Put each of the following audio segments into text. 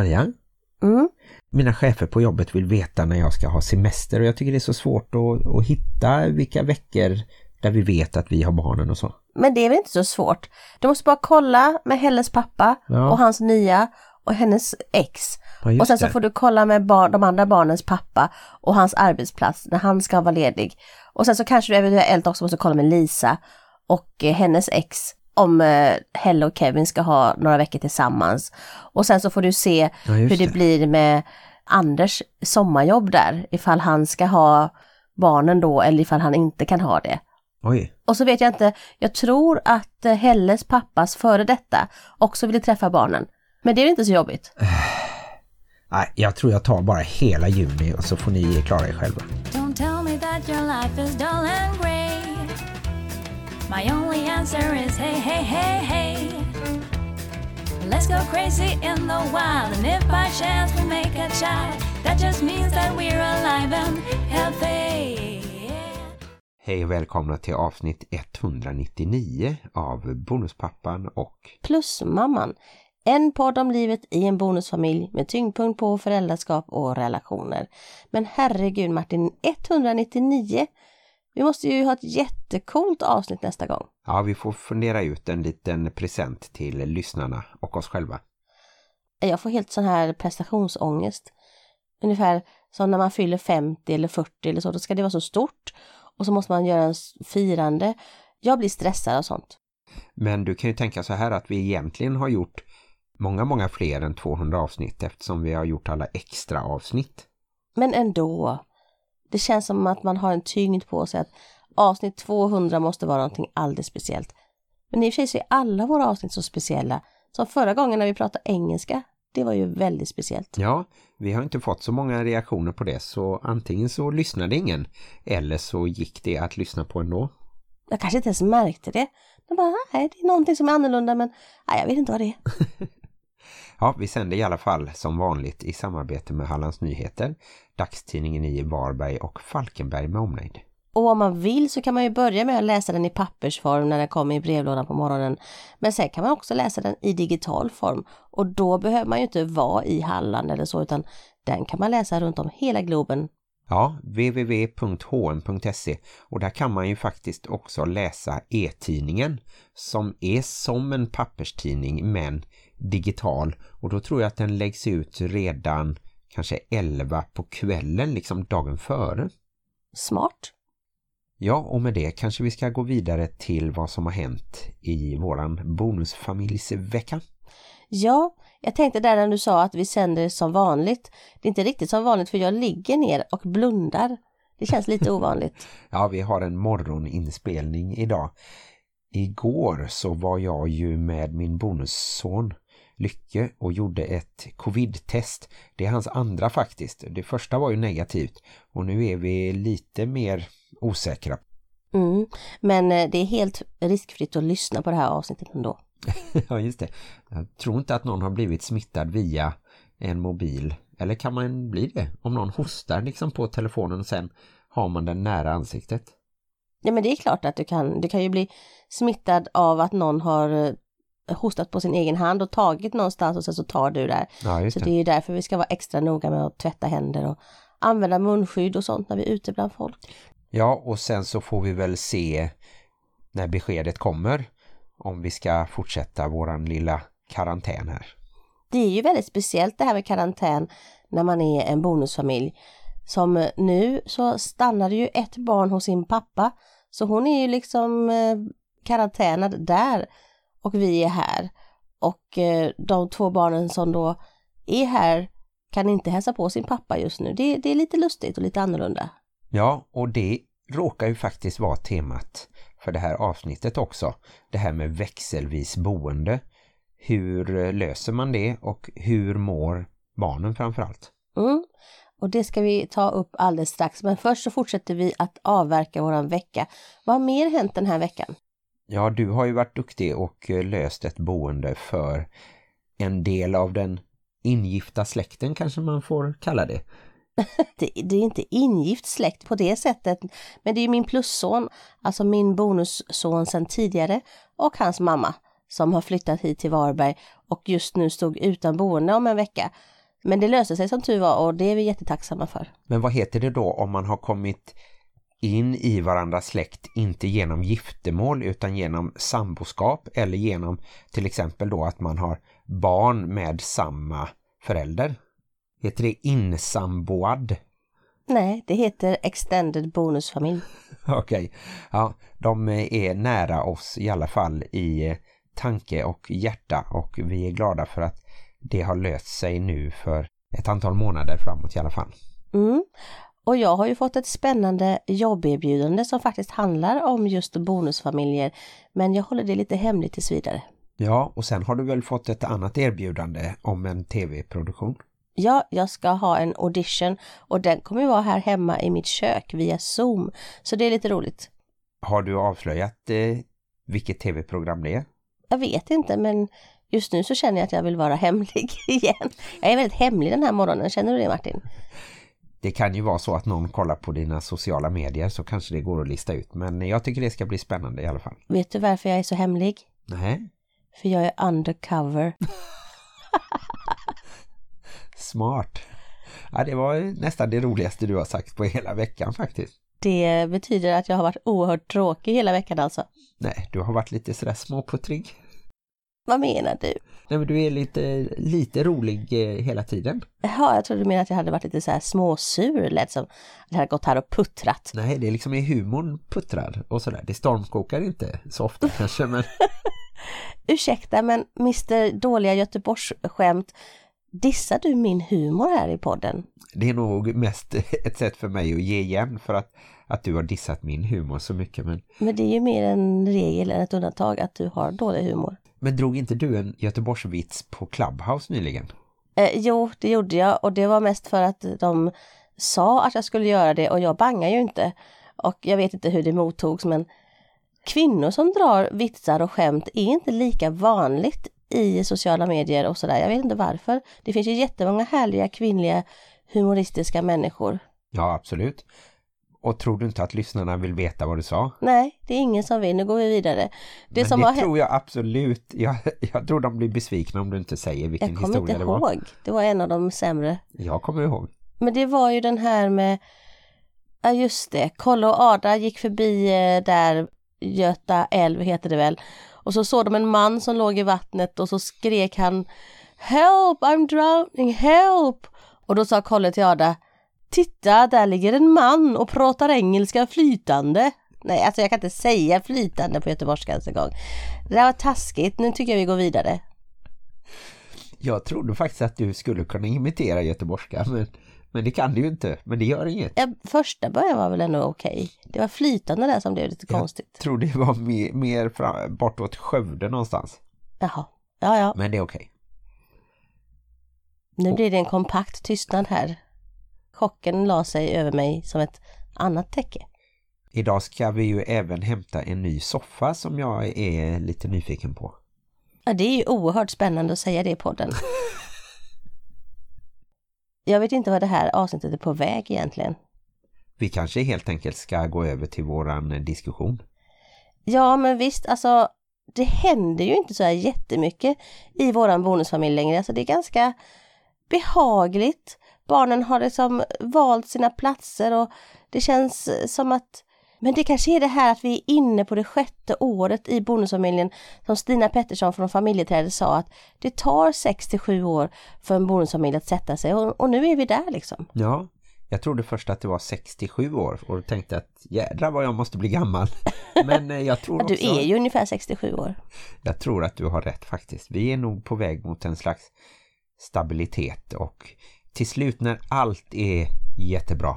Maria? Mm. Mina chefer på jobbet vill veta när jag ska ha semester och jag tycker det är så svårt att, att hitta vilka veckor där vi vet att vi har barnen och så. Men det är väl inte så svårt. Du måste bara kolla med Helles pappa Ja. och hans nya och hennes ex. Ja, och sen så det. får du kolla med bar- de andra barnens pappa och hans arbetsplats när han ska vara ledig. Och sen så kanske du eventuellt också måste kolla med Lisa och eh, hennes ex om eh, Helle och Kevin ska ha några veckor tillsammans. Och sen så får du se Ja, hur det, det. blir med Anders sommarjobb där, ifall han ska ha barnen då eller ifall han inte kan ha det. Oj. Och så vet jag inte, jag tror att eh, Helles pappas före detta också ville träffa barnen. Men det är inte så jobbigt. Nej, jag tror jag tar bara hela juni och så får ni klara er själva. Don't tell me that your life is dull. My only answer is hey, hey, hey, hey. Let's go crazy in the wild, and if by chance we make a child, that just means that we're alive and healthy. Hej och välkomna till avsnitt 199 av Bonuspappan och Plus mamman. En podd om livet i en bonusfamilj med tyngdpunkt på föräldraskap och relationer. Men herregud Martin, 199? Vi måste ju ha ett jättekult avsnitt nästa gång. Ja, vi får fundera ut en liten present till lyssnarna och oss själva. Jag får helt sån här prestationsångest. Ungefär som när man fyller 50 eller 40 eller så, då ska det vara så stort. Och så måste man göra en firande. Jag blir stressad och sånt. Men du kan ju tänka så här att vi egentligen har gjort många, många fler än 200 avsnitt eftersom vi har gjort alla extra avsnitt. Men ändå. Det känns som att man har en tyngd på sig att avsnitt 200 måste vara någonting alldeles speciellt. Men i och för sig så är alla våra avsnitt så speciella. Som förra gången när vi pratade engelska. Det var ju väldigt speciellt. Ja, vi har inte fått så många reaktioner på det så antingen så lyssnade ingen eller så gick det att lyssna på ändå. Jag kanske inte ens märkte det. Jag bara, nej, det är någonting som är annorlunda men nej, jag vet inte vad det är. Ja, vi sänder i alla fall som vanligt i samarbete med Hallands Nyheter, dagstidningen i Varberg och Falkenberg med omnejd. Och om man vill så kan man ju börja med att läsa den i pappersform när den kommer i brevlådan på morgonen. Men sen kan man också läsa den i digital form och då behöver man ju inte vara i Halland eller så utan den kan man läsa runt om hela Globen. Ja, www.hm.se och där kan man ju faktiskt också läsa e-tidningen som är som en papperstidning men digital och då tror jag att den läggs ut redan kanske 11 på kvällen liksom dagen före. Smart. Ja, och med det kanske vi ska gå vidare till vad som har hänt i våran bonusfamiljsvecka. Ja, jag tänkte där när du sa att vi sänder som vanligt. Det är inte riktigt som vanligt för jag ligger ner och blundar. Det känns lite ovanligt. Ja, vi har en morgoninspelning idag. Igår så var jag ju med min bonusson Lycke och gjorde ett covid-test. Det är hans andra faktiskt. Det första var ju negativt och nu är vi lite mer osäkra. Mm. Men eh, det är helt riskfritt att lyssna på det här avsnittet ändå. ja, just det. Jag tror inte att någon har blivit smittad via en mobil. Eller kan man bli det? Om någon hostar liksom på telefonen och sen har man den nära ansiktet. Ja men det är klart att du kan, du kan ju bli smittad av att någon har eh, hostat på sin egen hand och tagit någonstans och sen så tar du där. Ja, Så det. är ju därför vi ska vara extra noga med att tvätta händer och använda munskydd och sånt när vi är ute bland folk. Ja, och sen så får vi väl se när beskedet kommer om vi ska fortsätta våran lilla karantän här. Det är ju väldigt speciellt det här med karantän när man är en bonusfamilj. Som nu så stannade ju ett barn hos sin pappa. Så hon är ju liksom eh, karantänad där och vi är här. Och eh, de två barnen som då är här kan inte hälsa på sin pappa just nu. Det, det är lite lustigt och lite annorlunda. Ja, och det råkar ju faktiskt vara temat för det här avsnittet också. Det här med växelvis boende. Hur eh, löser man det och hur mår barnen framförallt? Mm. Och det ska vi ta upp alldeles strax. Men först så fortsätter vi att avverka våran vecka. Vad har mer hänt den här veckan? Ja, du har ju varit duktig och eh, löst ett boende för en del av den ingifta släkten kanske man får kalla det. Det, det är inte ingift släkt på det sättet. Men det är min plusson, alltså min bonusson sedan tidigare och hans mamma som har flyttat hit till Varberg och just nu stod utan boende om en vecka. Men det löste sig som tur var och det är vi jättetacksamma för. Men vad heter det då om man har kommit in i varandras släkt inte genom giftermål utan genom samboskap eller genom till exempel då att man har barn med samma förälder? Heter det insamboad? Nej, det heter Extended Bonusfamilj. Okej, ja, de är nära oss i alla fall i tanke och hjärta och vi är glada för att det har löst sig nu för ett antal månader framåt i alla fall. Mm. Och jag har ju fått ett spännande jobberbjudande som faktiskt handlar om just bonusfamiljer. Men jag håller det lite hemligt tills vidare. Ja, och sen har du väl fått ett annat erbjudande om en tv-produktion? Ja, jag ska ha en audition och den kommer vara här hemma i mitt kök via Zoom. Så det är lite roligt. Har du avslöjat eh, vilket tv-program det är? Jag vet inte men just nu så känner jag att jag vill vara hemlig igen. Jag är väldigt hemlig den här morgonen, känner du det Martin? Det kan ju vara så att någon kollar på dina sociala medier så kanske det går att lista ut. Men jag tycker det ska bli spännande i alla fall. Vet du varför jag är så hemlig? Nej. För jag är undercover. Smart. Ja, det var nästan det roligaste du har sagt på hela veckan faktiskt. Det betyder att jag har varit oerhört tråkig hela veckan alltså. Nej, du har varit lite sådär småputtrig. Vad menar du? Nej, men du är lite, lite rolig eh, hela tiden. Ja, jag trodde du menade att jag hade varit lite så här småsur, lät som att jag hade gått här och puttrat. Nej, det är liksom i humorn puttrar och sådär. Det stormkokar inte så ofta kanske, men... Ursäkta, men Mr. Dåliga Göteborgsskämt, dissar du min humor här i podden? Det är nog mest ett sätt för mig att ge igen för att, att du har dissat min humor så mycket. Men... Men det är ju mer en regel än ett undantag att du har dålig humor. Men drog inte du en Göteborgsvits på Clubhouse nyligen? Eh, jo, det gjorde jag och det var mest för att de sa att jag skulle göra det och jag bangar ju inte. Och jag vet inte hur det mottogs men kvinnor som drar vitsar och skämt är inte lika vanligt i sociala medier och sådär. Jag vet inte varför. Det finns ju jättemånga härliga kvinnliga humoristiska människor. Ja, absolut. Och tror du inte att lyssnarna vill veta vad du sa? Nej, det är ingen som vill. Nu går vi vidare. Det, Men som det har tror jag absolut. Jag, jag tror de blir besvikna om du inte säger vilken historia det var. Jag kommer inte ihåg. Det var en av de sämre. Jag kommer ihåg. Men det var ju den här med... Ja, just det. Kolla och Ada gick förbi eh, där Göta älv heter det väl. Och så såg de en man som låg i vattnet och så skrek han Help, I'm drowning, help! Och då sa Kolle till Ada Titta, där ligger en man och pratar engelska flytande. Nej, alltså jag kan inte säga flytande på göteborgska ens en gång. Det där var taskigt, nu tycker jag vi går vidare. Jag trodde faktiskt att du skulle kunna imitera göteborgska, men, men det kan du ju inte. Men det gör inget. Ja, första början var väl ändå okej. Okay. Det var flytande där som blev lite jag konstigt. Jag tror det var mer, mer fram, bortåt Skövde någonstans. Jaha, ja ja. Men det är okej. Okay. Nu blir det en kompakt tystnad här. Chocken la sig över mig som ett annat täcke. Idag ska vi ju även hämta en ny soffa som jag är lite nyfiken på. Ja, det är ju oerhört spännande att säga det i podden. jag vet inte vad det här avsnittet är på väg egentligen. Vi kanske helt enkelt ska gå över till våran diskussion. Ja, men visst, alltså det händer ju inte så här jättemycket i våran bonusfamilj längre. Alltså det är ganska behagligt barnen har liksom valt sina platser och det känns som att men det kanske är det här att vi är inne på det sjätte året i bonusfamiljen som Stina Pettersson från familjeträdet sa att det tar 6 till 7 år för en bonusfamilj att sätta sig och, och, nu är vi där liksom. Ja, jag trodde först att det var 67 år och tänkte att jädra vad jag måste bli gammal. Men eh, jag tror också... Du är ju ungefär 67 år. Jag tror att du har rätt faktiskt. Vi är nog på väg mot en slags stabilitet och till slut när allt är jättebra,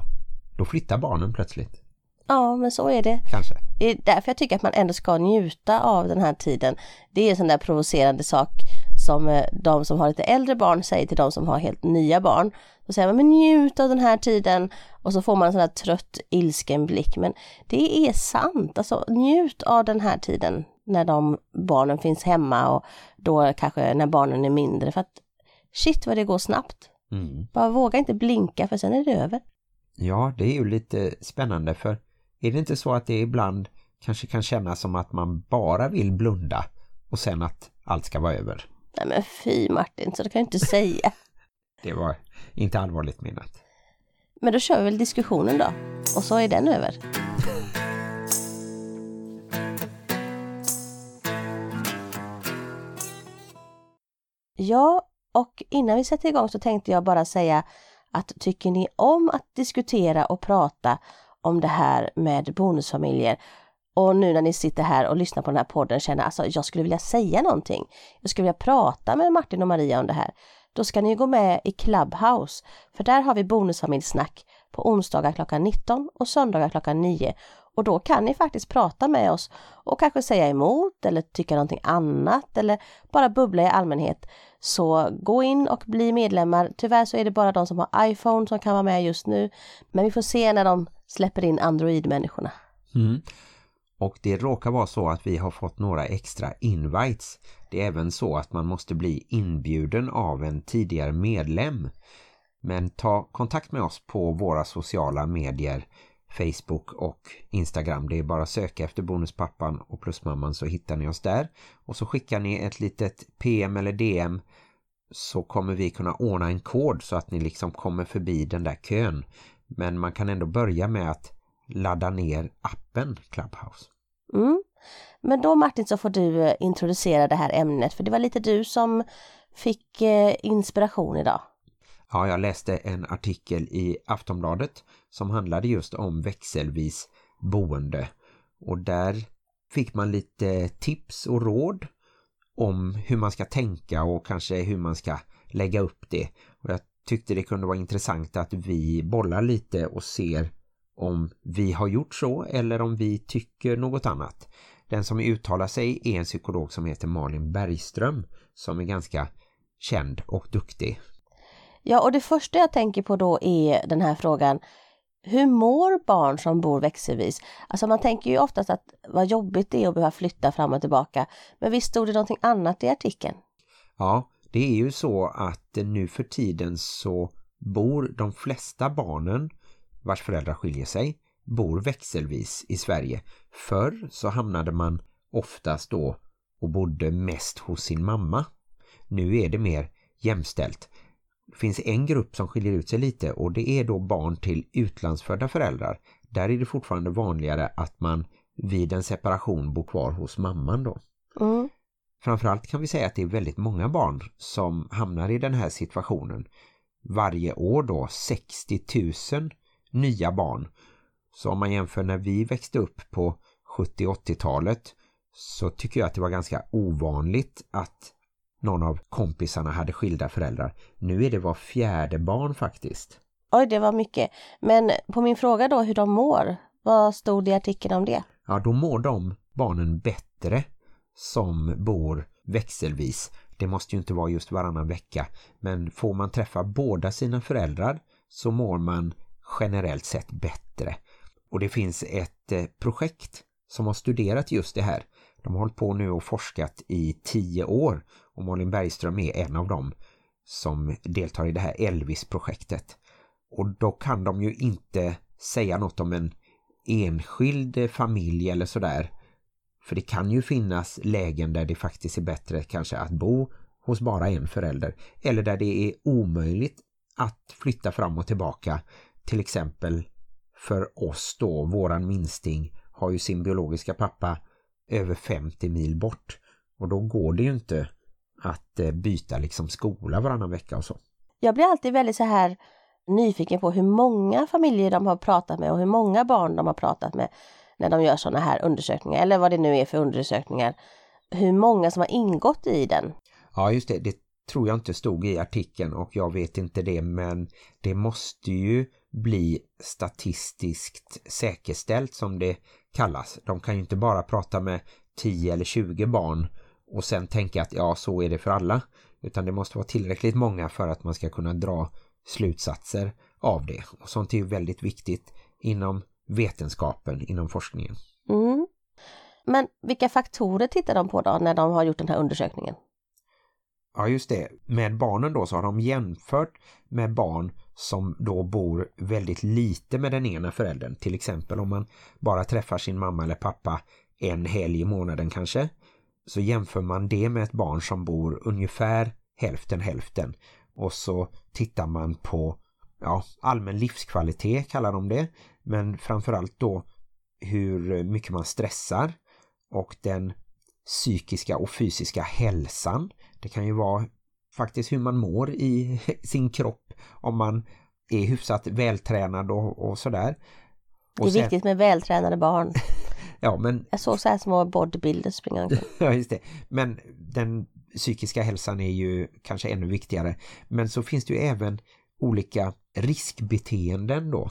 då flyttar barnen plötsligt. Ja, men så är det. Kanske. Det är därför jag tycker att man ändå ska njuta av den här tiden. Det är en sån där provocerande sak som eh, de som har lite äldre barn säger till de som har helt nya barn. Då säger man, men njut av den här tiden. Och så får man en sån där trött, ilsken blick. Men det är sant. Alltså njut av den här tiden när de barnen finns hemma och då kanske när barnen är mindre. För att shit vad det går snabbt. Mm. Bara våga inte blinka för sen är det över. Ja, det är ju lite spännande för är det inte så att det ibland kanske kan kännas som att man bara vill blunda och sen att allt ska vara över. Nej men fy Martin, så det kan jag inte säga. Det var inte allvarligt menat. Men då kör vi väl diskussionen då. Och så är den över. Ja, och innan vi sätter igång så tänkte jag bara säga att tycker ni om att diskutera och prata om det här med bonusfamiljer och nu när ni sitter här och lyssnar på den här podden känner alltså jag skulle vilja säga någonting. Jag skulle vilja prata med Martin och Maria om det här. Då ska ni gå med i Clubhouse, för där har vi bonusfamiljsnack på onsdagar klockan 19 och söndagar klockan 9. Och då kan ni faktiskt prata med oss och kanske säga emot eller tycka någonting annat eller bara bubbla i allmänhet. Så gå in och bli medlemmar. Tyvärr så är det bara de som har iPhone som kan vara med just nu. Men vi får se när de släpper in Android-människorna. Mm. Och det råkar vara så att vi har fått några extra invites. Det är även så att man måste bli inbjuden av en tidigare medlem. Men ta kontakt med oss på våra sociala medier, Facebook och Instagram. Det är bara att söka efter Bonuspappan och Plusmamman så hittar ni oss där. Och så skickar ni ett litet PM eller DM så kommer vi kunna ordna en kod så att ni liksom kommer förbi den där kön. Men man kan ändå börja med att ladda ner appen Clubhouse. Mm. Men då Martin så får du eh, introducera det här ämnet för det var lite du som fick eh, inspiration idag. Ja, jag läste en artikel i Aftonbladet som handlade just om växelvis boende. Och där fick man lite tips och råd om hur man ska tänka och kanske hur man ska lägga upp det. Och jag tyckte det kunde vara intressant att vi bollar lite och ser om vi har gjort så eller om vi tycker något annat. Den som uttalar sig är en psykolog som heter Malin Bergström som är ganska känd och duktig. Ja, och det första jag tänker på då är den här frågan. Hur mår barn som bor växelvis? Alltså man tänker ju oftast att vad jobbigt det är att behöva flytta fram och tillbaka. Men visst stod det någonting annat i artikeln? Ja, det är ju så att nu för tiden så bor de flesta barnen vars föräldrar skiljer sig bor växelvis i Sverige. Förr så hamnade man oftast då och bodde mest hos sin mamma. Nu är det mer jämställt. Det finns en grupp som skiljer ut sig lite och det är då barn till utlandsfödda föräldrar. Där är det fortfarande vanligare att man vid en separation bor kvar hos mamman då. Mm. Framförallt kan vi säga att det är väldigt många barn som hamnar i den här situationen. Varje år då 60 000 nya barn. Så om man jämför när vi växte upp på 70-80-talet så tycker jag att det var ganska ovanligt att någon av kompisarna hade skilda föräldrar. Nu är det var fjärde barn faktiskt. Oj, det var mycket. Men på min fråga då hur de mår, vad stod det i artikeln om det? Ja, då mår de barnen bättre som bor växelvis. Det måste ju inte vara just varannan vecka. Men får man träffa båda sina föräldrar så mår man generellt sett bättre. Och det finns ett eh, projekt som har studerat just det här. De har hållit på nu och forskat i tio år och Malin Bergström är en av dem som deltar i det här Elvis-projektet. Och då kan de ju inte säga något om en enskild familj eller sådär. För det kan ju finnas lägen där det faktiskt är bättre kanske att bo hos bara en förälder. Eller där det är omöjligt att flytta fram och tillbaka till exempel för oss då, våran minsting har ju sin biologiska pappa över 50 mil bort. Och då går det ju inte att eh, byta liksom skola varannan vecka och så. Jag blir alltid väldigt så här nyfiken på hur många familjer de har pratat med och hur många barn de har pratat med när de gör sådana här undersökningar eller vad det nu är för undersökningar. Hur många som har ingått i den. Ja just det, det tror jag inte stod i artikeln och jag vet inte det men det måste ju bli statistiskt säkerställt som det kallas. De kan ju inte bara prata med 10 eller 20 barn och sen tänka att ja så är det för alla utan det måste vara tillräckligt många för att man ska kunna dra slutsatser av det. Och sånt är ju väldigt viktigt inom vetenskapen, inom forskningen. Mm. Men vilka faktorer tittar de på då när de har gjort den här undersökningen? Ja just det, med barnen då så har de jämfört med barn som då bor väldigt lite med den ena föräldern. Till exempel om man bara träffar sin mamma eller pappa en helg i månaden kanske. Så jämför man det med ett barn som bor ungefär hälften hälften och så tittar man på ja, allmän livskvalitet kallar de det men framförallt då hur mycket man stressar och den psykiska och fysiska hälsan. Det kan ju vara faktiskt hur man mår i sin kropp om man är hyfsat vältränad och, och sådär. Och det är sen... viktigt med vältränade barn. ja, men... Jag såg så här små bodybuilders springa Ja, just det. Men den psykiska hälsan är ju kanske ännu viktigare. Men så finns det ju även olika riskbeteenden då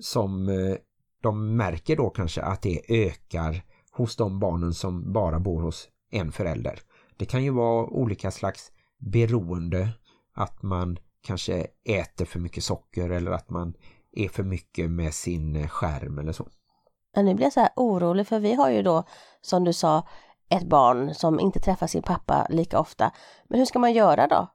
som eh, de märker då kanske att det ökar hos de barnen som bara bor hos en förälder. Det kan ju vara olika slags beroende att man kanske äter för mycket socker eller att man är för mycket med sin skärm eller så. Men nu blir jag så här orolig för vi har ju då som du sa ett barn som inte träffar sin pappa lika ofta. Men hur ska man göra då?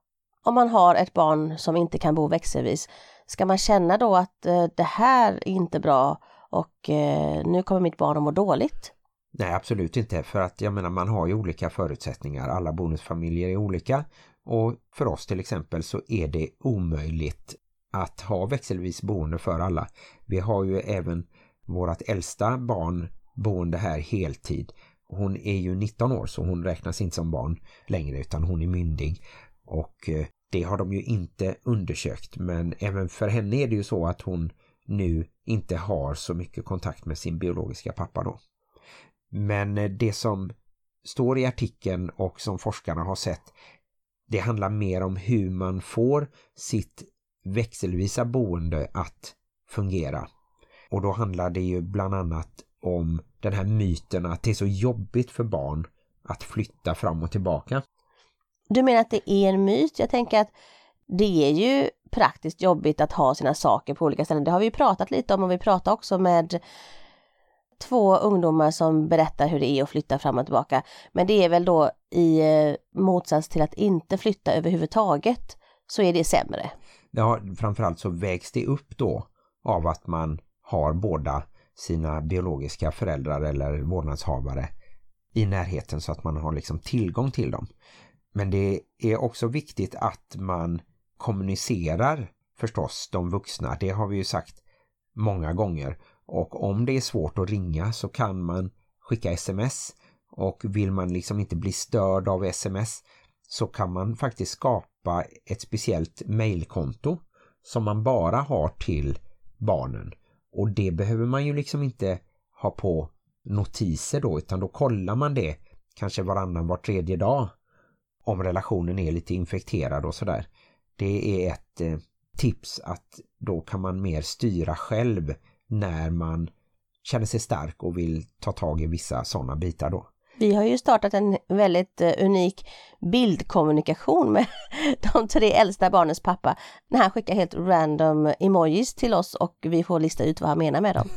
Om man har ett barn som inte kan bo växelvis, ska man känna då att eh, det här är inte bra och eh, nu kommer mitt barn att må dåligt? Nej, absolut inte. För att jag menar, man har ju olika förutsättningar. Alla bonusfamiljer är olika. Och för oss till exempel så är det omöjligt att ha växelvis boende för alla. Vi har ju även vårt äldsta barn boende här heltid. Hon är ju 19 år så hon räknas inte som barn längre utan hon är myndig. Och eh, det har de ju inte undersökt men även för henne är det ju så att hon nu inte har så mycket kontakt med sin biologiska pappa då. Men eh, det som står i artikeln och som forskarna har sett det handlar mer om hur man får sitt växelvisa boende att fungera. Och då handlar det ju bland annat om den här myten att det är så jobbigt för barn att flytta fram och tillbaka. Du menar att det är en myt? Jag tänker att det är ju praktiskt jobbigt att ha sina saker på olika ställen. Det har vi pratat lite om och vi pratar också med två ungdomar som berättar hur det är att flytta fram och tillbaka. Men det är väl då i eh, motsats till att inte flytta överhuvudtaget så är det sämre. Ja, framförallt så vägs det upp då av att man har båda sina biologiska föräldrar eller vårdnadshavare i närheten så att man har liksom tillgång till dem. Men det är också viktigt att man kommunicerar förstås de vuxna. Det har vi ju sagt många gånger. Och om det är svårt att ringa så kan man skicka sms. Och vill man liksom inte bli störd av sms så kan man faktiskt skapa ett speciellt mailkonto som man bara har till barnen. Och det behöver man ju liksom inte ha på notiser då utan då kollar man det kanske varannan var tredje dag om relationen är lite infekterad och sådär. Det är ett eh, tips att då kan man mer styra själv när man känner sig stark och vill ta tag i vissa sådana bitar då. Vi har ju startat en väldigt uh, unik bildkommunikation med de tre äldsta barnens pappa när han skickar helt random emojis till oss och vi får lista ut vad han menar med dem.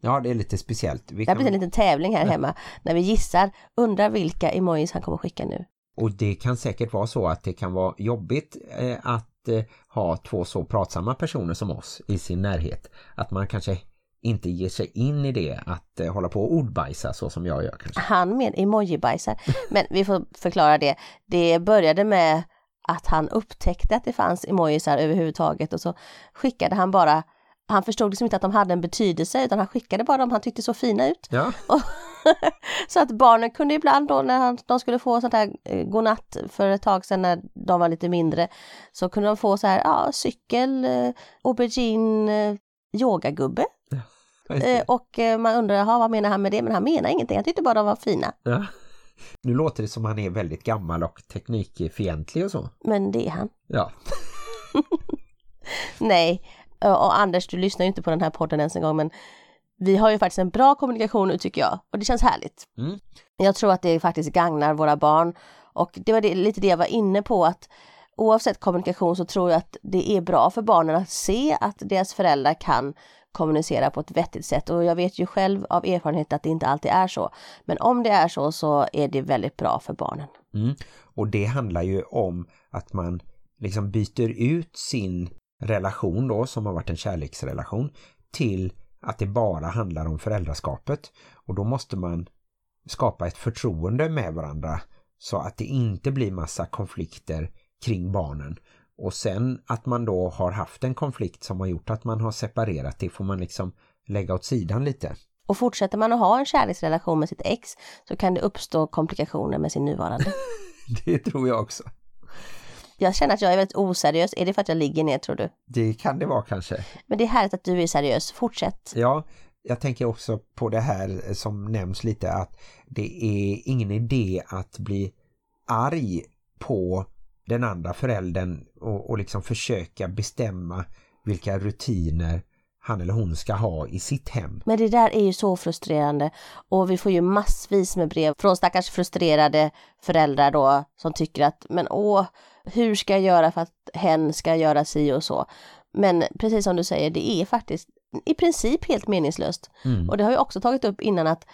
Ja, det är lite speciellt. Vi det har blivit en liten tävling här hemma när vi gissar, undrar vilka emojis han kommer skicka nu. Och det kan säkert vara så att det kan vara jobbigt eh, att eh, ha två så pratsamma personer som oss i sin närhet. Att man kanske inte ger sig in i det att eh, hålla på och ordbajsa så som jag gör kanske. Han med emojibajsar. Men vi får förklara det. Det började med att han upptäckte att det fanns emojisar överhuvudtaget och så skickade han bara han förstod liksom inte att de hade en betydelse utan han skickade bara dem han tyckte så fina ut. Ja. så att barnen kunde ibland då när han, de skulle få sånt här eh, godnatt för ett tag sedan när de var lite mindre så kunde de få så här, ja, cykel, eh, aubergine, yogagubbe. Eh, och eh, man undrar, vad menar han med det? Men han menar ingenting, han tyckte bara de var fina. Ja. Nu låter det som han är väldigt gammal och teknikfientlig och så. Men det är han. Ja. Nej, och Anders, du lyssnar ju inte på den här podden ens en gång, men vi har ju faktiskt en bra kommunikation nu tycker jag och det känns härligt. Mm. Jag tror att det faktiskt gagnar våra barn och det var det, lite det jag var inne på att oavsett kommunikation så tror jag att det är bra för barnen att se att deras föräldrar kan kommunicera på ett vettigt sätt och jag vet ju själv av erfarenhet att det inte alltid är så. Men om det är så så är det väldigt bra för barnen. Mm. Och det handlar ju om att man liksom byter ut sin relation då som har varit en kärleksrelation till att det bara handlar om föräldraskapet och då måste man skapa ett förtroende med varandra så att det inte blir massa konflikter kring barnen. Och sen att man då har haft en konflikt som har gjort att man har separerat, det får man liksom lägga åt sidan lite. Och fortsätter man att ha en kärleksrelation med sitt ex så kan det uppstå komplikationer med sin nuvarande. det tror jag också. Jag känner att jag är väldigt oseriös. Är det för att jag ligger ner tror du? Det kan det vara kanske. Men det är härligt att du är seriös. Fortsätt. Ja, jag tänker också på det här som nämns lite att det är ingen idé att bli arg på den andra föräldern och, och liksom försöka bestämma vilka rutiner han eller hon ska ha i sitt hem. Men det där är ju så frustrerande och vi får ju massvis med brev från stackars frustrerade föräldrar då som tycker att men åh, hur ska jag göra för att hen ska göra si och så. Men precis som du säger, det är faktiskt i princip helt meningslöst. Mm. Och det har jag också tagit upp innan att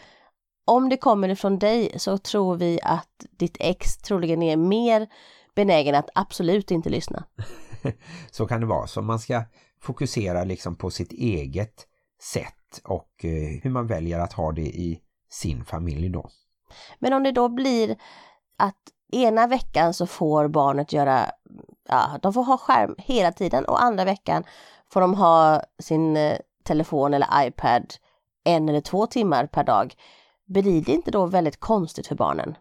om det kommer ifrån dig så tror vi att ditt ex troligen är mer benägen att absolut inte lyssna. så kan det vara. Så man ska fokusera liksom på sitt eget sätt och eh, hur man väljer att ha det i sin familj då. Men om det då blir att ena veckan så får barnet göra, ja, de får ha skärm hela tiden och andra veckan får de ha sin eh, telefon eller iPad en eller två timmar per dag. Blir det inte då väldigt konstigt för barnen?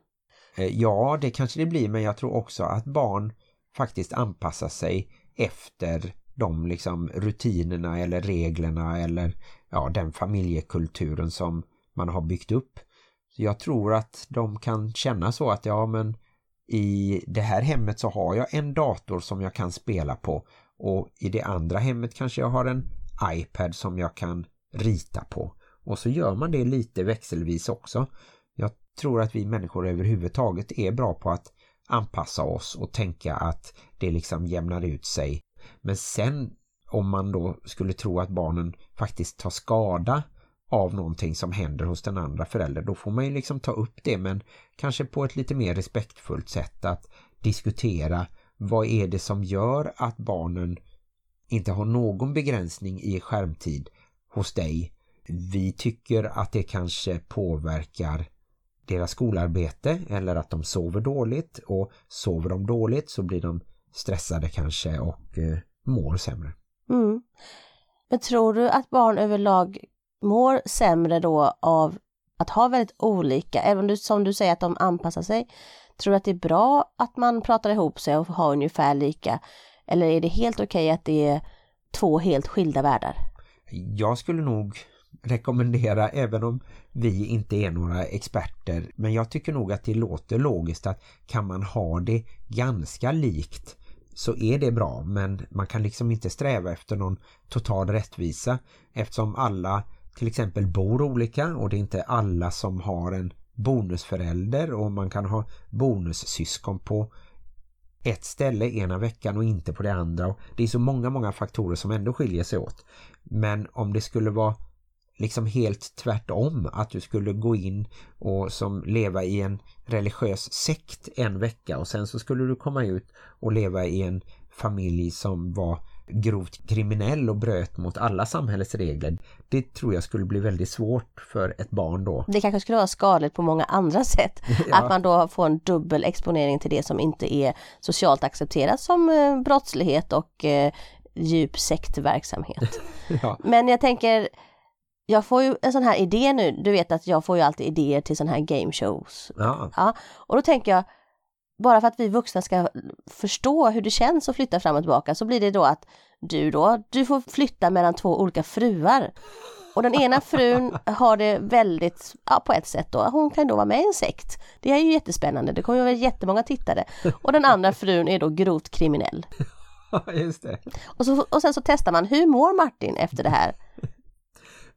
Eh, ja, det kanske det blir men jag tror också att barn faktiskt anpassar sig efter de liksom rutinerna eller reglerna eller ja, den familjekulturen som man har byggt upp. Så jag tror att de kan känna så att ja men i det här hemmet så har jag en dator som jag kan spela på och i det andra hemmet kanske jag har en iPad som jag kan rita på. Och så gör man det lite växelvis också. Jag tror att vi människor överhuvudtaget är bra på att anpassa oss och tänka att det liksom jämnar ut sig. Men sen om man då skulle tro att barnen faktiskt tar skada av någonting som händer hos den andra föräldern, då får man ju liksom ta upp det men kanske på ett lite mer respektfullt sätt att diskutera vad är det som gör att barnen inte har någon begränsning i skärmtid hos dig. Vi tycker att det kanske påverkar deras skolarbete eller att de sover dåligt och sover de dåligt så blir de stressade kanske och eh, mår sämre. Mm. Men tror du att barn överlag mår sämre då av att ha väldigt olika, även om du, som du säger att de anpassar sig, tror du att det är bra att man pratar ihop sig och har ungefär lika? Eller är det helt okej okay att det är två helt skilda världar? Jag skulle nog rekommendera, även om vi inte är några experter, men jag tycker nog att det låter logiskt att kan man ha det ganska likt så är det bra, men man kan liksom inte sträva efter någon total rättvisa eftersom alla till exempel bor olika och det är inte alla som har en bonusförälder och man kan ha bonussyskon på ett ställe ena veckan och inte på det andra. Och det är så många, många faktorer som ändå skiljer sig åt. Men om det skulle vara liksom helt tvärtom att du skulle gå in och som leva i en religiös sekt en vecka och sen så skulle du komma ut och leva i en familj som var grovt kriminell och bröt mot alla samhällets regler. Det tror jag skulle bli väldigt svårt för ett barn då. Det kanske skulle vara skadligt på många andra sätt. ja. Att man då får en dubbel exponering till det som inte är socialt accepterat som eh, brottslighet och eh, djup sektverksamhet. ja. Men jag tänker jag får ju en sån här idé nu, du vet att jag får ju alltid idéer till sån här game shows. Ja. ja. Och då tänker jag, bara för att vi vuxna ska förstå hur det känns att flytta fram och tillbaka så blir det då att du då, du får flytta mellan två olika fruar. Och den ena frun har det väldigt, ja på ett sätt då, hon kan då vara med i en sekt. Det är ju jättespännande, det kommer ju vara jättemånga tittare. Och den andra frun är då grovt kriminell. Ja, just det. Och, så, och sen så testar man, hur mår Martin efter det här?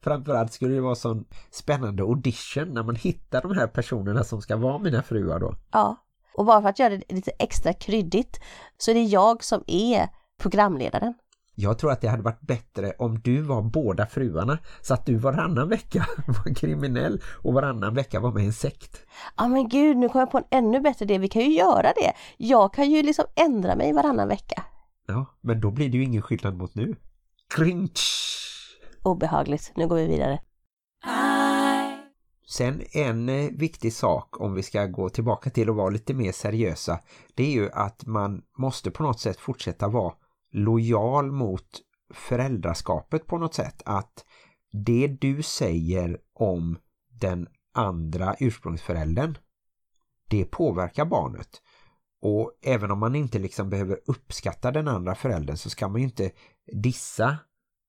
Framförallt skulle det vara sån spännande audition när man hittar de här personerna som ska vara mina fruar då. Ja, och bara för att göra det lite extra kryddigt så är det jag som är programledaren. Jag tror att det hade varit bättre om du var båda fruarna så att du varannan vecka var kriminell och varannan vecka var med i en sekt. Ja men gud, nu kom jag på en ännu bättre idé. Vi kan ju göra det. Jag kan ju liksom ändra mig varannan vecka. Ja, men då blir det ju ingen skillnad mot nu. Cringe! Obehagligt. Nu går vi vidare. Sen en eh, viktig sak om vi ska gå tillbaka till att vara lite mer seriösa det är ju att man måste på något sätt fortsätta vara lojal mot föräldraskapet på något sätt. Att det du säger om den andra ursprungsföräldern det påverkar barnet. Och även om man inte liksom behöver uppskatta den andra föräldern så ska man ju inte dissa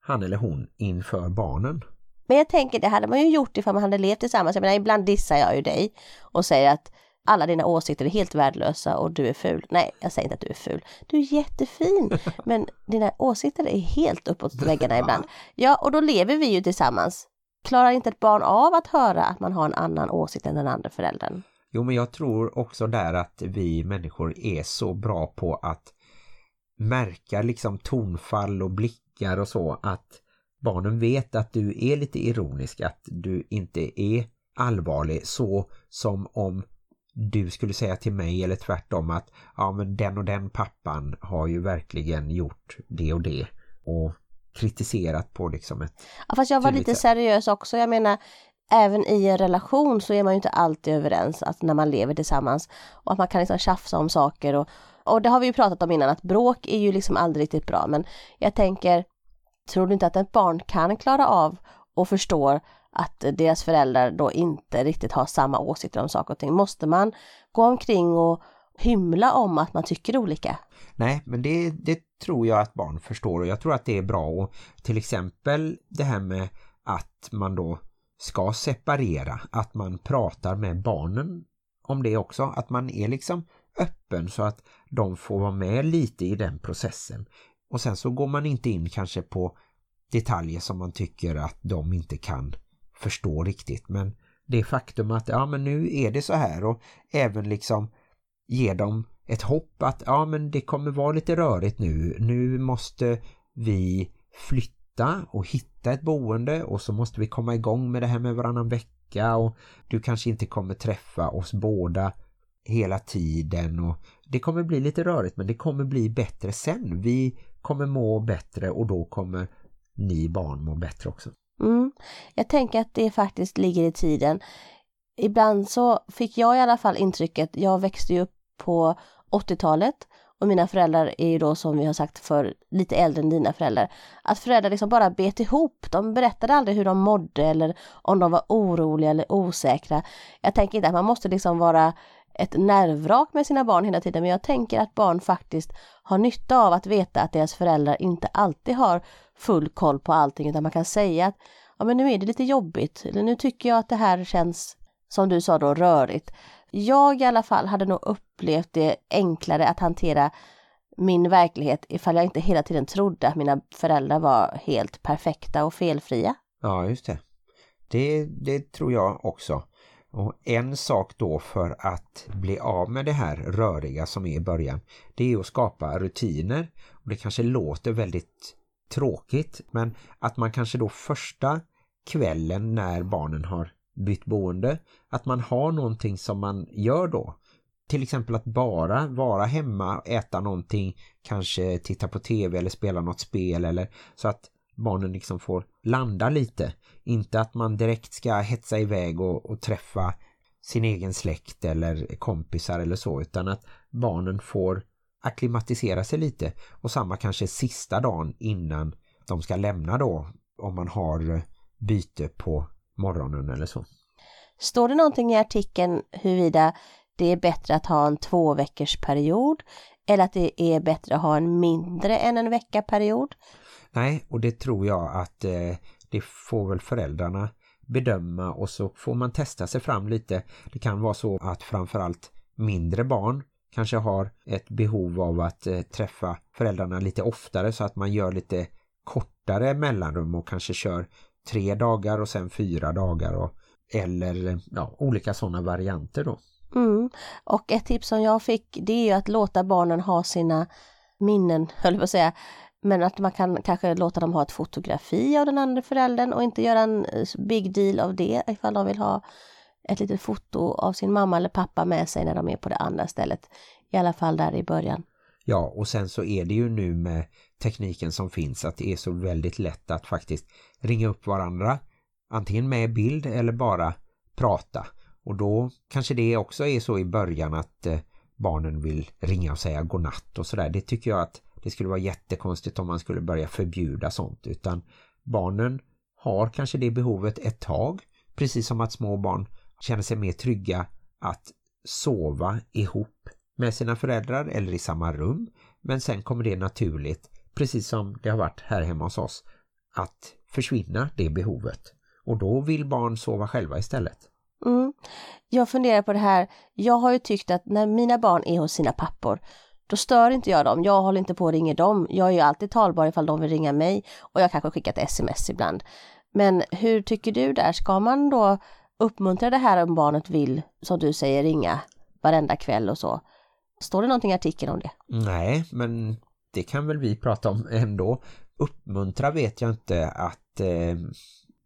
han eller hon inför barnen. Men jag tänker det hade man ju gjort ifall man hade levt tillsammans. Jag menar ibland dissar jag ju dig och säger att alla dina åsikter är helt värdelösa och du är ful. Nej, jag säger inte att du är ful. Du är jättefin, men dina åsikter är helt uppåt väggarna ibland. Ja, och då lever vi ju tillsammans. Klarar inte ett barn av att höra att man har en annan åsikt än den andra föräldern? Jo, men jag tror också där att vi människor är så bra på att märka liksom tonfall och blickar och så att barnen vet att du är lite ironisk, att du inte är allvarlig så som om du skulle säga till mig eller tvärtom att ja men den och den pappan har ju verkligen gjort det och det och kritiserat på liksom ett Ja, fast jag var lite sätt. seriös också. Jag menar, även i en relation så är man ju inte alltid överens att när man lever tillsammans och att man kan liksom tjafsa om saker och, och det har vi ju pratat om innan att bråk är ju liksom aldrig riktigt bra men jag tänker tror du inte att ett barn kan klara av och förstår att deras föräldrar då inte riktigt har samma åsikter om saker och ting? Måste man gå omkring och hymla om att man tycker olika? Nej, men det, det tror jag att barn förstår och jag tror att det är bra och till exempel det här med att man då ska separera, att man pratar med barnen om det också, att man är liksom öppen så att de får vara med lite i den processen. Och sen så går man inte in kanske på detaljer som man tycker att de inte kan förstå riktigt. Men det faktum att ja men nu är det så här och även liksom ge dem ett hopp att ja men det kommer vara lite rörigt nu. Nu måste vi flytta och hitta ett boende och så måste vi komma igång med det här med varannan vecka och du kanske inte kommer träffa oss båda hela tiden och det kommer bli lite rörigt men det kommer bli bättre sen. Vi kommer må bättre och då kommer ni barn må bättre också. Mm. Jag tänker att det faktiskt ligger i tiden. Ibland så fick jag i alla fall intrycket, jag växte ju upp på 80-talet och mina föräldrar är ju då som vi har sagt för lite äldre än dina föräldrar. Att föräldrar liksom bara bet ihop. De berättade aldrig hur de mådde eller om de var oroliga eller osäkra. Jag tänker inte att man måste liksom vara ett nervvrak med sina barn hela tiden men jag tänker att barn faktiskt har nytta av att veta att deras föräldrar inte alltid har full koll på allting utan man kan säga att ja men nu är det lite jobbigt eller nu tycker jag att det här känns som du sa då rörigt. Jag i alla fall hade nog upplevt det enklare att hantera min verklighet ifall jag inte hela tiden trodde att mina föräldrar var helt perfekta och felfria. Ja, just det. Det, det tror jag också. Och en sak då för att bli av med det här röriga som är i början, det är att skapa rutiner. Och det kanske låter väldigt tråkigt, men att man kanske då första kvällen när barnen har bytt boende, att man har någonting som man gör då. Till exempel att bara vara hemma, äta någonting, kanske titta på tv eller spela något spel eller så att barnen liksom får landa lite. Inte att man direkt ska hetsa iväg och, och träffa sin egen släkt eller kompisar eller så utan att barnen får akklimatisera sig lite och samma kanske sista dagen innan de ska lämna då om man har byte på morgonen eller så. Står det någonting i artikeln huruvida det är bättre att ha en två veckors period eller att det är bättre att ha en mindre än en vecka period? Nej, och det tror jag att eh, det får väl föräldrarna bedöma och så får man testa sig fram lite. Det kan vara så att framförallt mindre barn kanske har ett behov av att eh, träffa föräldrarna lite oftare så att man gör lite kortare mellanrum och kanske kör tre dagar och sen fyra dagar och, eller ja, olika sådana varianter då. Mm. Och ett tips som jag fick det är ju att låta barnen ha sina minnen, höll jag på att säga, men att man kan kanske låta dem ha ett fotografi av den andra föräldern och inte göra en eh, big deal av det ifall de vill ha ett litet foto av sin mamma eller pappa med sig när de är på det andra stället. I alla fall där i början. Ja, och sen så är det ju nu med tekniken som finns att det är så väldigt lätt att faktiskt ringa upp varandra. Antingen med bild eller bara prata. Och då kanske det också är så i början att eh, barnen vill ringa och säga godnatt och sådär. Det tycker jag att det skulle vara jättekonstigt om man skulle börja förbjuda sånt. Utan barnen har kanske det behovet ett tag. Precis som att små barn känner sig mer trygga att sova ihop med sina föräldrar eller i samma rum. Men sen kommer det naturligt, precis som det har varit här hemma hos oss, att försvinna det behovet. Och då vill barn sova själva istället. Mm. Jag funderar på det här, jag har ju tyckt att när mina barn är hos sina pappor då stör inte jag dem, jag håller inte på och ringer dem. Jag är ju alltid talbar ifall de vill ringa mig och jag kanske skickar ett sms ibland. Men hur tycker du där? Ska man då uppmuntra det här om barnet vill, som du säger, ringa varenda kväll och så? Står det någonting i artikeln om det? Nej, men det kan väl vi prata om ändå. Uppmuntra vet jag inte att eh,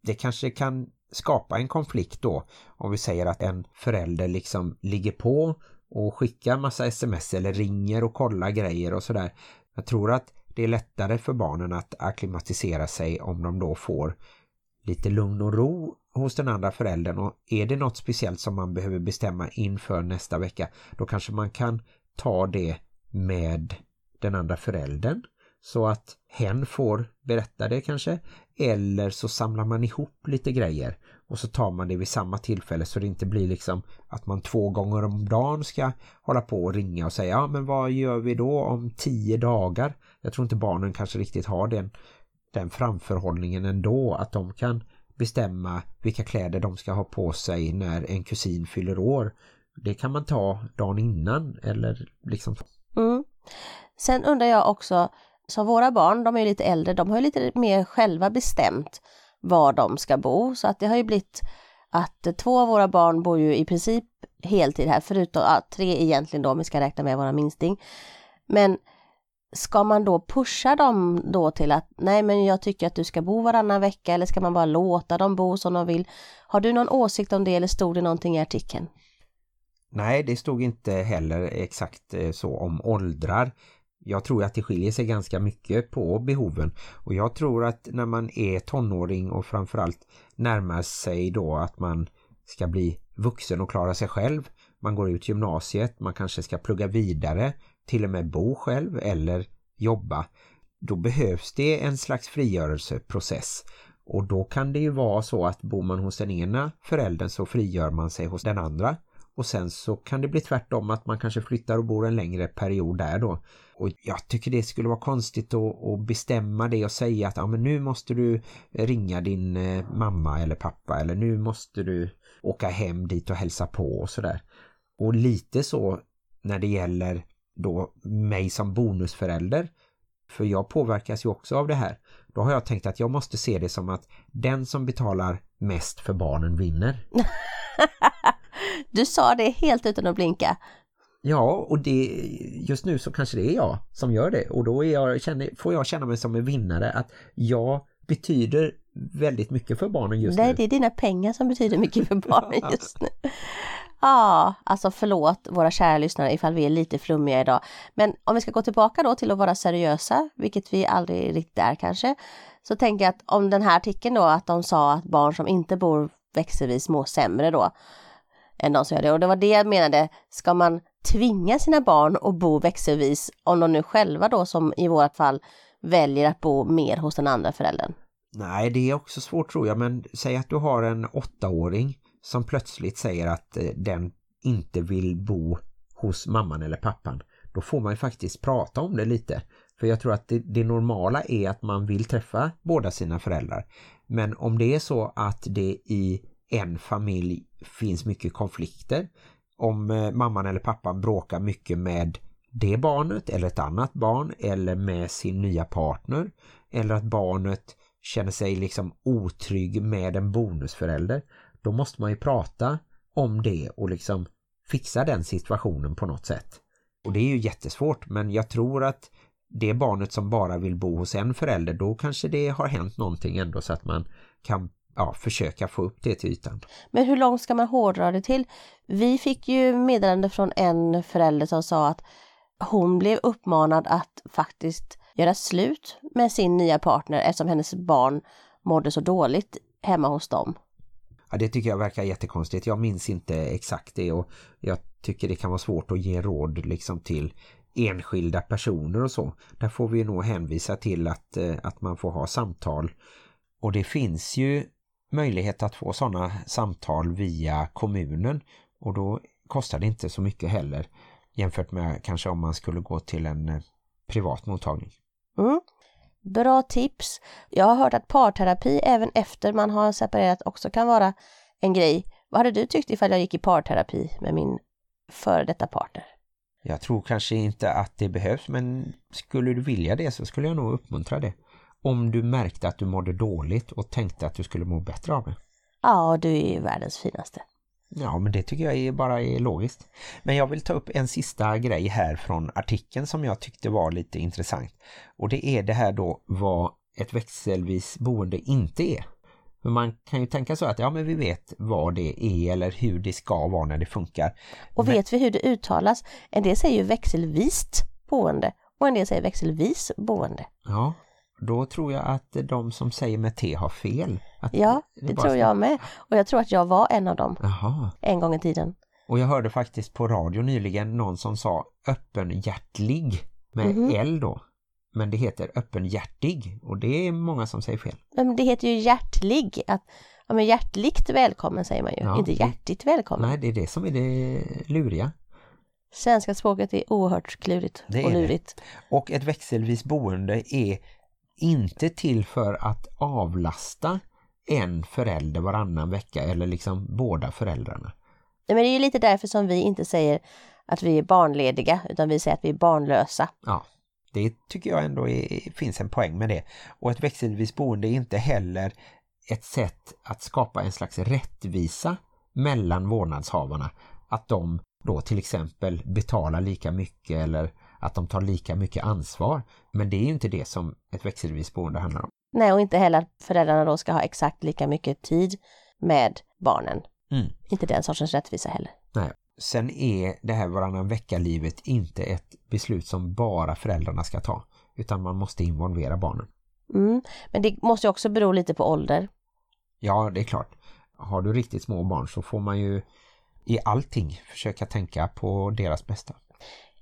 det kanske kan skapa en konflikt då om vi säger att en förälder liksom ligger på och skickar massa sms eller ringer och kollar grejer och sådär. Jag tror att det är lättare för barnen att akklimatisera sig om de då får lite lugn och ro hos den andra föräldern. Och är det något speciellt som man behöver bestämma inför nästa vecka då kanske man kan ta det med den andra föräldern. Så att hen får berätta det kanske eller så samlar man ihop lite grejer och så tar man det vid samma tillfälle så det inte blir liksom att man två gånger om dagen ska hålla på och ringa och säga ja men vad gör vi då om tio dagar? Jag tror inte barnen kanske riktigt har den, den framförhållningen ändå att de kan bestämma vilka kläder de ska ha på sig när en kusin fyller år. Det kan man ta dagen innan eller liksom mm. Sen undrar jag också, Så våra barn, de är lite äldre, de har lite mer själva bestämt var de ska bo. Så att det har ju blivit att två av våra barn bor ju i princip heltid här, förutom ja, tre egentligen då om vi ska räkna med våra minsting. Men ska man då pusha dem då till att nej men jag tycker att du ska bo varannan vecka eller ska man bara låta dem bo som de vill? Har du någon åsikt om det eller stod det någonting i artikeln? Nej, det stod inte heller exakt eh, så om åldrar jag tror att det skiljer sig ganska mycket på behoven och jag tror att när man är tonåring och framförallt närmar sig då att man ska bli vuxen och klara sig själv. Man går ut gymnasiet, man kanske ska plugga vidare, till och med bo själv eller jobba. Då behövs det en slags frigörelseprocess. Och då kan det ju vara så att bor man hos den ena föräldern så frigör man sig hos den andra. Och sen så kan det bli tvärtom att man kanske flyttar och bor en längre period där då. Och jag tycker det skulle vara konstigt att, att bestämma det och säga att ja, men nu måste du ringa din eh, mamma eller pappa eller nu måste du åka hem dit och hälsa på och sådär. Och lite så när det gäller då mig som bonusförälder för jag påverkas ju också av det här. Då har jag tänkt att jag måste se det som att den som betalar mest för barnen vinner. du sa det helt utan att blinka. Ja, och det, just nu så kanske det är jag som gör det. Och då jag, känner, får jag känna mig som en vinnare att jag betyder väldigt mycket för barnen just Nej, nu. det är dina pengar som betyder mycket för barnen just nu. Ja, alltså förlåt våra kära lyssnare ifall vi är lite flummiga idag. Men om vi ska gå tillbaka då till att vara seriösa, vilket vi aldrig riktigt är kanske, så tänker jag att om den här artikeln då att de sa att barn som inte bor växelvis mår sämre då än de som gör det. Och det var det jag menade, ska man tvinga sina barn att bo växelvis om de nu själva då som i vårt fall väljer att bo mer hos den andra föräldern? Nej, det är också svårt tror jag, men säg att du har en åttaåring som plötsligt säger att eh, den inte vill bo hos mamman eller pappan. Då får man ju faktiskt prata om det lite. För jag tror att det, det normala är att man vill träffa båda sina föräldrar. Men om det är så att det i en familj finns mycket konflikter om eh, mamman eller pappan bråkar mycket med det barnet eller ett annat barn eller med sin nya partner eller att barnet känner sig liksom otrygg med en bonusförälder då måste man ju prata om det och liksom fixa den situationen på något sätt. Och det är ju jättesvårt men jag tror att det barnet som bara vill bo hos en förälder då kanske det har hänt någonting ändå så att man kan ja, försöka få upp det till ytan. Men hur långt ska man hårdra det till? Vi fick ju meddelande från en förälder som sa att hon blev uppmanad att faktiskt göra slut med sin nya partner eftersom hennes barn mådde så dåligt hemma hos dem. Ja, det tycker jag verkar jättekonstigt. Jag minns inte exakt det och jag tycker det kan vara svårt att ge råd liksom till enskilda personer och så. Där får vi nog hänvisa till att, eh, att man får ha samtal. Och det finns ju möjlighet att få sådana samtal via kommunen och då kostar det inte så mycket heller jämfört med kanske om man skulle gå till en eh, privat mottagning. Mm. Bra tips. Jag har hört att parterapi även efter man har separerat också kan vara en grej. Vad hade du tyckt ifall jag gick i parterapi med min före detta partner? Jag tror kanske inte att det behövs men skulle du vilja det så skulle jag nog uppmuntra det. Om du märkte att du mådde dåligt och tänkte att du skulle må bättre av det. Ja, du är ju världens finaste. Ja, men det tycker jag är bara är logiskt. Men jag vill ta upp en sista grej här från artikeln som jag tyckte var lite intressant. Och det är det här då vad ett växelvis boende inte är. Men man kan ju tänka så att ja men vi vet vad det är eller hur det ska vara när det funkar. Och Men- vet vi hur det uttalas? En del säger ju växelvist boende och en del säger växelvis boende. Ja, då tror jag att de som säger med T har fel. Att Ja, det bara tror ska- jag med. Och jag tror att jag var en av dem Jaha. en gång i tiden. Och jag hörde faktiskt på radio nyligen någon som sa öppenhjärtlig med Mhm. L då. Men det heter öppenhjärtig och det är många som säger fel. Men det heter ju hjärtlig. Att, ja, men hjärtligt välkommen säger man ju, Ja, inte det- hjärtigt välkommen. Nej, det är det som är det luriga. Svenska språket är oerhört klurigt Det och är det. lurigt. Och ett växelvis boende är inte till för att avlasta en förälder varannan vecka eller liksom båda föräldrarna. Nej, Men det är ju lite därför som vi inte säger att vi är barnlediga utan vi säger att vi är barnlösa. Ja, det tycker jag ändå är, finns en poäng med det. Och ett växelvis boende är inte heller ett sätt att skapa en slags rättvisa mellan vårdnadshavarna. Att de då till exempel betalar lika mycket eller att de tar lika mycket ansvar. Men det är ju inte det som ett växelvis boende handlar om. Nej, och inte heller att föräldrarna då ska ha exakt lika mycket tid med barnen. Mm. Inte den sortens rättvisa heller. Nej. Sen är det här varannan vecka-livet inte ett beslut som bara föräldrarna ska ta. Utan man måste involvera barnen. Mm. Men det måste ju också bero lite på ålder. Ja, det är klart. Har du riktigt små barn så får man ju i allting försöka tänka på deras bästa.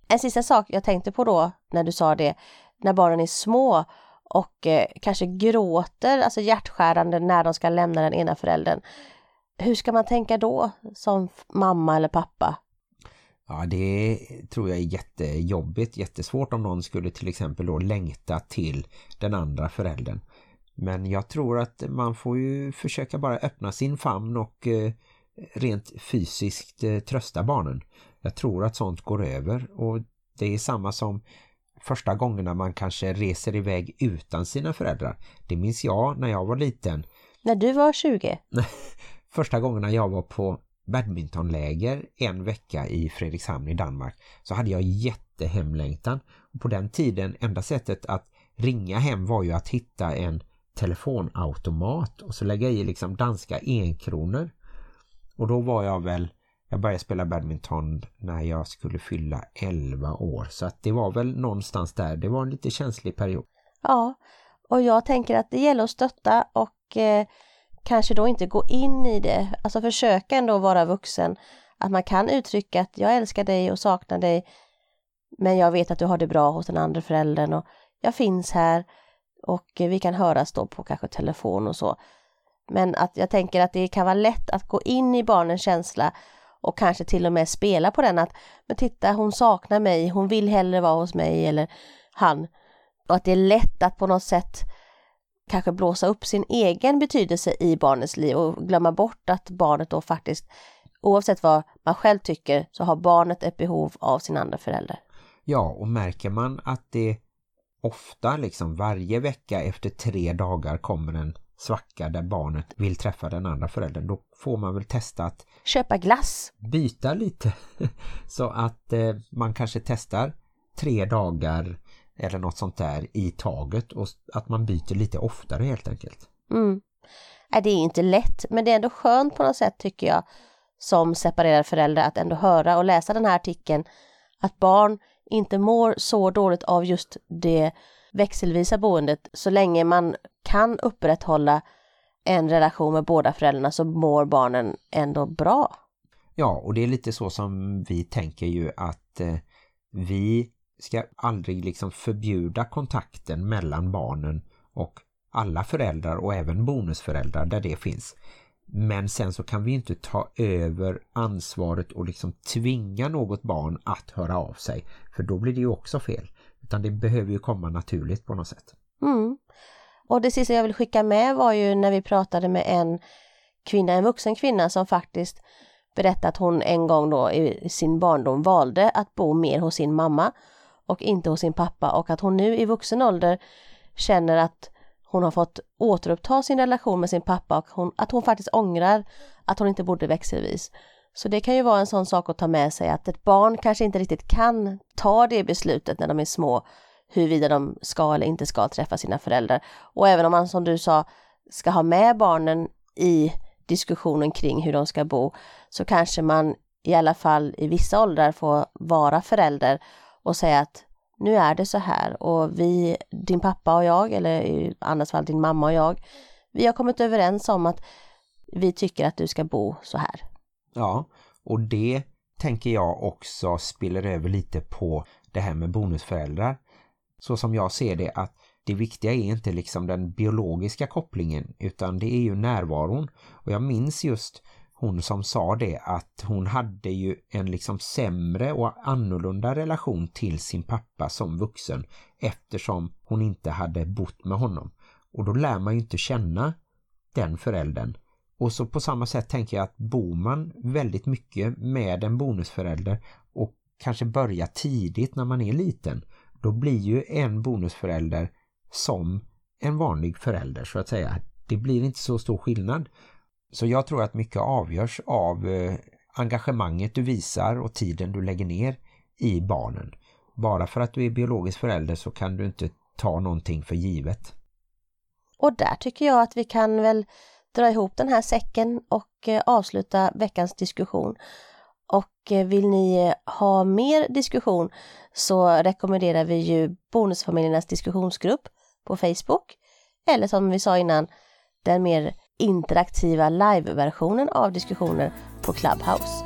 En sista sak jag tänkte på då när du sa det, när barnen är små och eh, kanske gråter, alltså hjärtskärande när de ska lämna den ena föräldern. Hur ska man tänka då som mamma eller pappa? Ja, det tror jag är jättejobbigt, jättesvårt om någon skulle till exempel då längta till den andra föräldern. Men jag tror att man får ju försöka bara öppna sin famn och eh, rent fysiskt eh, trösta barnen. Jag tror att sånt går över och det är samma som första gångerna man kanske reser iväg utan sina föräldrar. Det minns jag när jag var liten. När du var 20? Första gångerna jag var på badmintonläger en vecka i Fredrikshamn i Danmark så hade jag jättehemlängtan. Och på den tiden enda sättet att ringa hem var ju att hitta en telefonautomat och så lägga i liksom danska enkronor. Och då var jag väl, jag började spela badminton när jag skulle fylla 11 år så att det var väl någonstans där, det var en lite känslig period. Ja, och jag tänker att det gäller att stötta och eh, kanske då inte gå in i det, alltså försöka ändå vara vuxen. Att man kan uttrycka att jag älskar dig och saknar dig men jag vet att du har det bra hos den andra föräldern och jag finns här och vi kan höras då på kanske telefon och så. Men att jag tänker att det kan vara lätt att gå in i barnens känsla och kanske till och med spela på den att men titta hon saknar mig, hon vill hellre vara hos mig eller han. Och att det är lätt att på något sätt kanske blåsa upp sin egen betydelse i barnets liv och glömma bort att barnet då faktiskt, oavsett vad man själv tycker, så har barnet ett behov av sin andra förälder. Ja, och märker man att det ofta, liksom varje vecka efter tre dagar kommer en svacka där barnet vill träffa den andra föräldern, då får man väl testa att Köpa glass. byta lite. Så att eh, man kanske testar tre dagar eller något sånt där i taget och att man byter lite oftare helt enkelt. Mm. Nej, det är inte lätt, men det är ändå skönt på något sätt tycker jag som separerad förälder att ändå höra och läsa den här artikeln att barn inte mår så dåligt av just det växelvisa boendet så länge man kan upprätthålla en relation med båda föräldrarna så mår barnen ändå bra. Ja, och det är lite så som vi tänker ju att eh, vi ska aldrig liksom förbjuda kontakten mellan barnen och alla föräldrar och även bonusföräldrar där det finns. Men sen så kan vi inte ta över ansvaret och liksom tvinga något barn att höra av sig. För då blir det ju också fel. Utan det behöver ju komma naturligt på något sätt. Mm. Och det sista jag vill skicka med var ju när vi pratade med en kvinna, en vuxen kvinna som faktiskt berättade att hon en gång då i sin barndom valde att bo mer hos sin mamma och inte hos sin pappa och att hon nu i vuxen ålder känner att hon har fått återuppta sin relation med sin pappa och hon, att hon faktiskt ångrar att hon inte bodde växelvis. Så det kan ju vara en sån sak att ta med sig att ett barn kanske inte riktigt kan ta det beslutet när de är små huruvida de ska eller inte ska träffa sina föräldrar. Och även om man som du sa ska ha med barnen i diskussionen kring hur de ska bo så kanske man i alla fall i vissa åldrar får vara förälder och säga att nu är det så här och vi, din pappa och jag, eller i annat fall din mamma och jag, vi har kommit överens om att vi tycker att du ska bo så här. Ja, och det tänker jag också spiller över lite på det här med bonusföräldrar. Så som jag ser det att det viktiga är inte liksom den biologiska kopplingen utan det är ju närvaron. Och jag minns just hon som sa det att hon hade ju en liksom sämre och annorlunda relation till sin pappa som vuxen eftersom hon inte hade bott med honom. Och då lär man ju inte känna den föräldern. Och så på samma sätt tänker jag att bor man väldigt mycket med en bonusförälder och kanske börjar tidigt när man är liten, då blir ju en bonusförälder som en vanlig förälder så att säga. Det blir inte så stor skillnad. Så jag tror att mycket avgörs av eh, engagemanget du visar och tiden du lägger ner i barnen. Bara för att du är biologisk förälder så kan du inte ta någonting för givet. Och där tycker jag att vi kan väl dra ihop den här säcken och eh, avsluta veckans diskussion. Och eh, vill ni eh, ha mer diskussion så rekommenderar vi ju Bonusfamiljernas diskussionsgrupp på Facebook. Eller som vi sa innan, den mer interaktiva live-versionen av diskussioner på Clubhouse.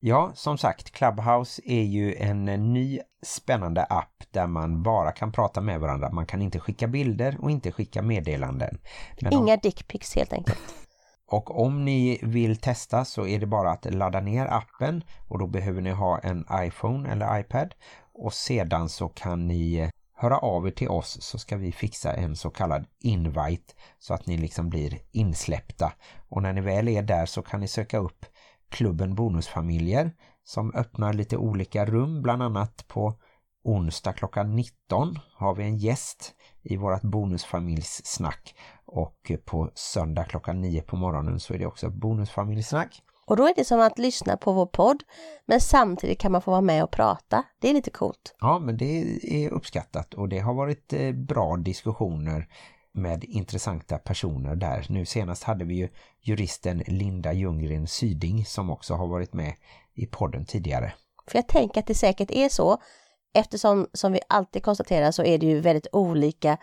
Ja, som sagt, Clubhouse är ju en ny spännande app där man bara kan prata med varandra. Man kan inte skicka bilder och inte skicka meddelanden. Men Inga om... dickpics helt enkelt. Och om ni vill testa så är det bara att ladda ner appen och då behöver ni ha en iPhone eller iPad och sedan så kan ni eh, höra av er till oss så ska vi fixa en så kallad invite så att ni liksom blir insläppta. Och när ni väl är där så kan ni söka upp klubben Bonusfamiljer som öppnar lite olika rum bland annat på onsdag klockan 19 har vi en gäst i vårt bonusfamiljssnack och på söndag klockan 9 på morgonen så är det också bonusfamiljsnack. Och då är det som att lyssna på vår podd men samtidigt kan man få vara med och prata. Det är lite coolt. Ja men det är uppskattat och det har varit eh, bra diskussioner med intressanta personer där. Nu senast hade vi ju juristen Linda Ljunggren Syding som också har varit med i podden tidigare. För jag tänker att det säkert är så eftersom som vi alltid konstaterar så är det ju väldigt olika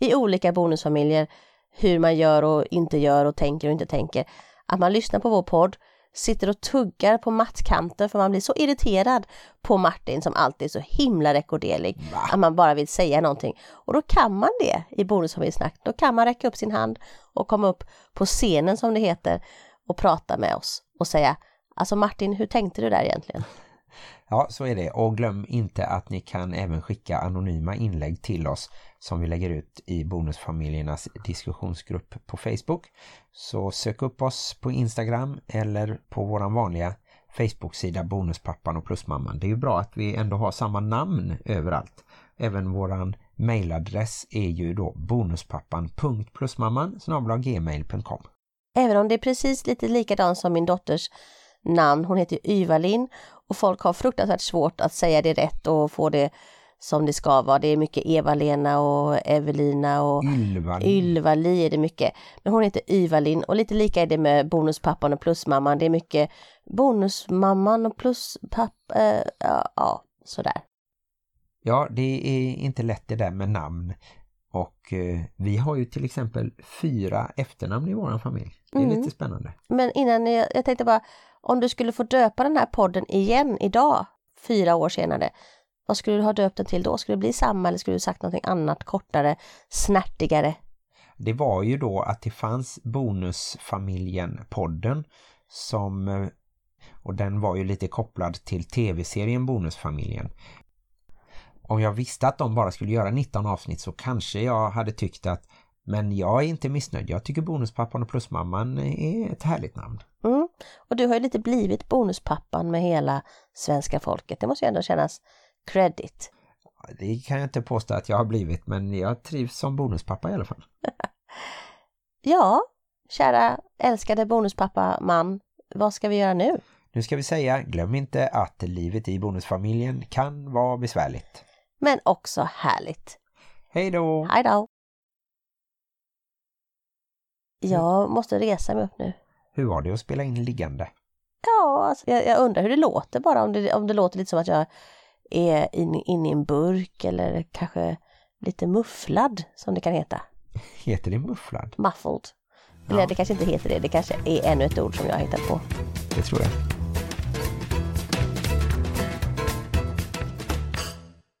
i olika bonusfamiljer hur man gör och inte gör och tänker och inte tänker. Att man lyssnar på vår podd sitter och tuggar på mattkanten för man blir så irriterad på Martin som alltid är så himla rekorderlig att man bara vill säga någonting. Och då kan man det i Bonusfamiljsnack. Då kan man räcka upp sin hand och komma upp på scenen som det heter och prata med oss och säga Alltså Martin, hur tänkte du där egentligen? Ja, så är det. Och glöm inte att ni kan även skicka anonyma inlägg till oss som vi lägger ut i Bonusfamiljernas diskussionsgrupp på Facebook. Så sök upp oss på Instagram eller på våran vanliga Facebook-sida Bonuspappan och Plusmamman. Det är ju bra att vi ändå har samma namn överallt. Även våran mailadress är ju då bonuspappan.plusmamman gmail.com Även om det är precis lite likadant som min dotters namn. Hon heter Yvalin och folk har fruktansvärt svårt att säga det rätt och få det som det ska vara. Det är mycket Eva-Lena och Evelina och Ylvali. Ylvali är det mycket. Men hon heter Yvalin och lite lika är det med bonuspappan och plusmamman. Det är mycket bonusmamman och pluspappa, äh, ja, ja, sådär. Ja, det är inte lätt det där med namn. Och eh, vi har ju till exempel fyra efternamn i vår familj. Det är Mm. lite spännande. Men innan jag, jag tänkte bara, om du skulle få döpa den här podden igen idag, fyra år senare, vad skulle du ha döpt den till då? Skulle det bli samma eller skulle du sagt någonting annat, kortare, snärtigare? Det var ju då att det fanns Bonusfamiljen-podden som eh, och den var ju lite kopplad till tv-serien Bonusfamiljen. Om jag visste att de bara skulle göra 19 avsnitt så kanske jag hade tyckt att men jag är inte missnöjd. Jag tycker Bonuspappan och Plusmamman är ett härligt namn. Mm. Och du har ju lite blivit bonuspappan med hela svenska folket. Det måste ju ändå kännas credit. Det kan jag inte påstå att jag har blivit men jag trivs som bonuspappa i alla fall. Ja, kära älskade bonuspappa man, vad ska vi göra nu? Nu ska vi säga, glöm inte att livet i bonusfamiljen kan vara besvärligt. Men också härligt. Hej då! Hej då! Jag måste resa mig upp nu. Hur var det att spela in liggande? Ja, alltså, jag, jag undrar hur det låter bara, om det, om det låter lite som att jag är inne in i en burk eller kanske lite mufflad som det kan heta. Heter det mufflad? Muffled. Eller Ja. det kanske inte heter det, det kanske är ännu ett ord som jag har hittat på. Det tror jag.